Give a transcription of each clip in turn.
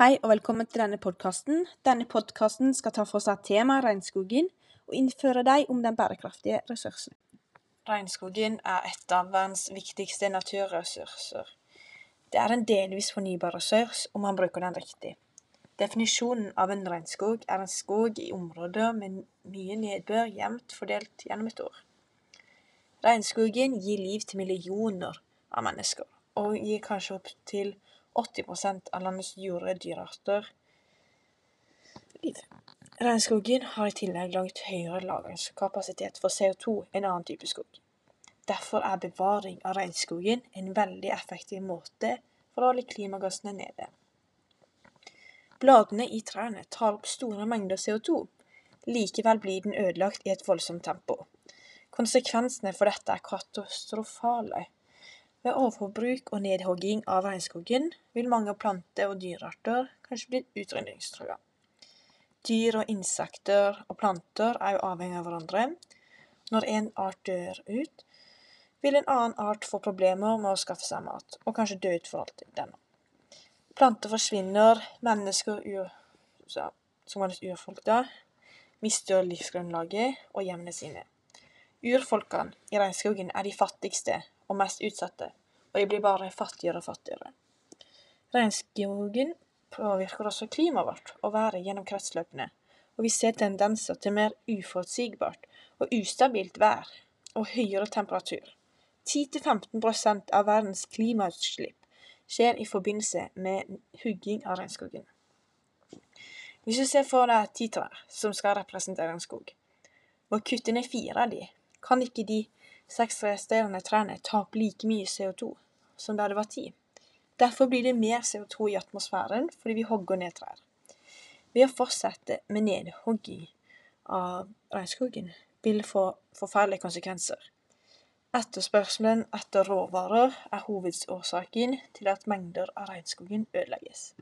Hei og velkommen til denne podkasten. Denne podkasten skal ta for seg temaet regnskogen og innføre deg om den bærekraftige ressursen. Regnskogen er et av verdens viktigste naturressurser. Det er en delvis fornybar ressurs om man bruker den riktig. Definisjonen av en regnskog er en skog i områder med mye nedbør jevnt fordelt gjennom et år. Regnskogen gir liv til millioner av mennesker, og gir kanskje opptil 80% av landets jorda dyrearter liv. Regnskogen har i tillegg langt høyere lagringskapasitet for CO2 enn annen type skog. Derfor er bevaring av regnskogen en veldig effektiv måte for å holde klimagassene nede. Bladene i trærne tar opp store mengder CO2. Likevel blir den ødelagt i et voldsomt tempo. Konsekvensene for dette er katastrofale. Ved overforbruk og nedhogging av regnskogen vil mange plante- og dyrearter kanskje bli utrydningstrua. Dyr og insekter og planter er jo avhengig av hverandre. Når en art dør ut, vil en annen art få problemer med å skaffe seg mat, og kanskje dø ut for alltid. Denne. Planter forsvinner, mennesker ur, som kalles urfolk da, mister livsgrunnlaget og hjemmene sine. Urfolkene i regnskogen er de fattigste og mest utsatte, og de blir bare fattigere og fattigere. Regnskogen påvirker også klimaet vårt og været gjennom kretsløpene, og vi ser tendenser til mer uforutsigbart og ustabilt vær og høyere temperatur. 10-15% av verdens klimautslipp skjer i forbindelse med hugging av regnskogen. Hvis du ser for deg ti trær som skal representere en skog, og kutter ned fire av de, kan ikke de seks resterende trærne opp like mye CO2 som da det var ti. Derfor blir det mer CO2 i atmosfæren fordi vi hogger ned trær. Ved å fortsette med nedhogging av regnskogen vil få forferdelige konsekvenser. Etterspørselen etter råvarer er hovedårsaken til at mengder av regnskogen ødelegges.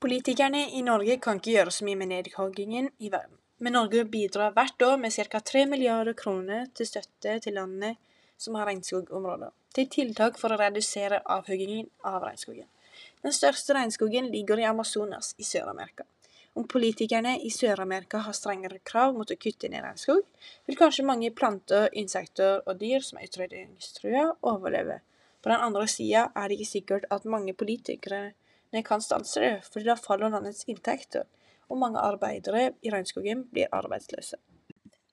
Politikerne i Norge kan ikke gjøre så mye med nedhoggingen i verden men Norge bidrar hvert år med ca. 3 milliarder kroner til støtte til landene som har regnskogområder, til tiltak for å redusere avhuggingen av regnskogen. Den største regnskogen ligger i Amazonas i Sør-Amerika. Om politikerne i Sør-Amerika har strengere krav mot å kutte ned regnskog, vil kanskje mange planter, insekter og dyr som er utrydningstrua, overleve. På den andre sida er det ikke sikkert at mange politikere kan stanse det, fordi da faller landets inntekter og mange arbeidere i regnskogen blir arbeidsløse.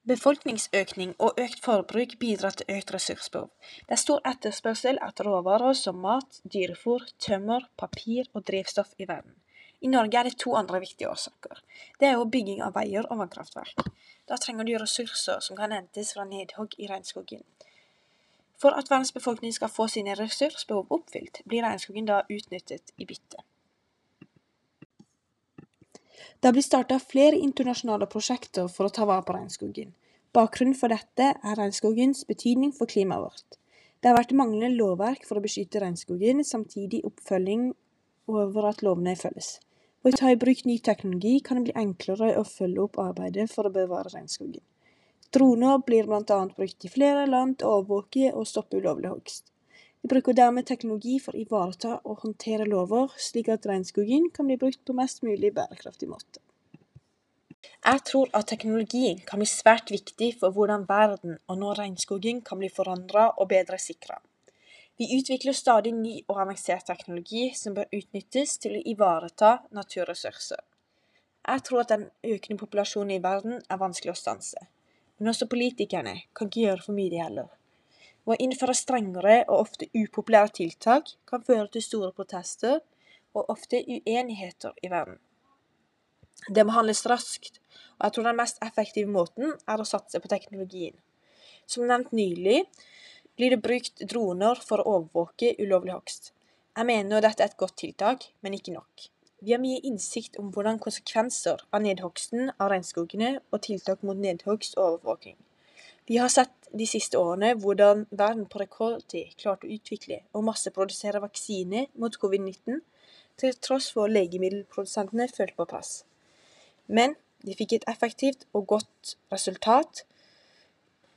Befolkningsøkning og økt forbruk bidrar til økt ressursbehov. Det er stor etterspørsel etter råvarer som mat, dyrefôr, tømmer, papir og drivstoff i verden. I Norge er det to andre viktige årsaker. Det er jo bygging av veier og vannkraftverk. Da trenger du ressurser som kan hentes fra nedhogg i regnskogen. For at verdens befolkning skal få sine ressursbehov oppfylt, blir regnskogen da utnyttet i bytte. Det blitt starta flere internasjonale prosjekter for å ta vare på regnskogen. Bakgrunnen for dette er regnskogens betydning for klimaet vårt. Det har vært manglende lovverk for å beskytte regnskogen, samtidig oppfølging over at lovene følges. Ved å ta i bruk ny teknologi kan det bli enklere å følge opp arbeidet for å bevare regnskogen. Droner blir bl.a. brukt i flere land til å overvåke og stoppe ulovlig hogst. Vi bruker dermed teknologi for å ivareta og håndtere lover, slik at regnskogen kan bli brukt på mest mulig bærekraftig måte. Jeg tror at teknologien kan bli svært viktig for hvordan verden og nå regnskogen kan bli forandra og bedre sikra. Vi utvikler stadig ny og avansert teknologi som bør utnyttes til å ivareta naturressurser. Jeg tror at den økende populasjonen i verden er vanskelig å stanse, men også politikerne kan ikke gjøre for mye, de heller. Å innføre strengere og ofte upopulære tiltak kan føre til store protester og ofte uenigheter i verden. Det må handles raskt, og jeg tror den mest effektive måten er å satse på teknologien. Som nevnt nylig blir det brukt droner for å overvåke ulovlig hogst. Jeg mener dette er et godt tiltak, men ikke nok. Vi har mye innsikt om hvordan konsekvenser av nedhogsten av regnskogene og tiltak mot nedhogst og overvåking. Vi har sett de siste årene hvordan verden på rekordtid klarte å utvikle og masseprodusere vaksiner mot covid-19, til tross for legemiddelprodusentene følte på press. Men de fikk et effektivt og godt resultat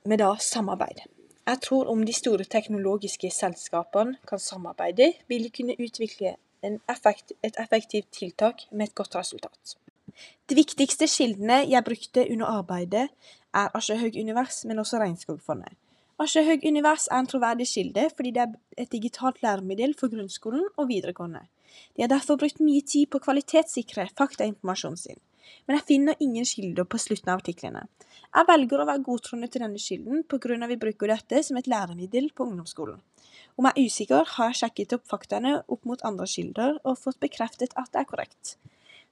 med da samarbeid. Jeg tror om de store teknologiske selskapene kan samarbeide, vil de kunne utvikle effekt, et effektivt tiltak med et godt resultat. De viktigste kildene jeg brukte under arbeidet, er Aschehoug Univers, men også Regnskogfondet. Aschehoug Univers er en troverdig kilde fordi det er et digitalt læremiddel for grunnskolen og videregående. De har derfor brukt mye tid på å kvalitetssikre faktainformasjonen sin, men jeg finner ingen kilder på slutten av artiklene. Jeg velger å være godtroende til denne kilden av vi bruker dette som et læremiddel på ungdomsskolen. Om jeg er usikker, har jeg sjekket opp faktaene opp mot andre kilder og fått bekreftet at det er korrekt.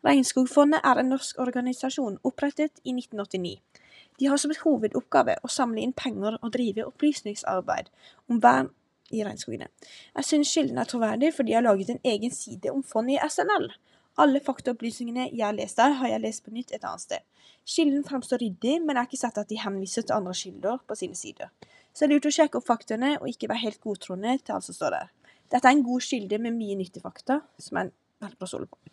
Regnskogfondet er en norsk organisasjon opprettet i 1989. De har som et hovedoppgave å samle inn penger og drive opplysningsarbeid om vern i regnskogene. Jeg synes kilden er troverdig for de har laget en egen side om fondet i SNL. Alle faktaopplysningene jeg har lest der, har jeg lest på nytt et annet sted. Kilden fremstår ryddig, men jeg har ikke sett at de henviser til andre kilder på sine sider. Så det er lurt å sjekke opp faktaene og ikke være helt godtroende til alt som står der. Dette er en god kilde med mye nyttige fakta, som jeg velger å stole på.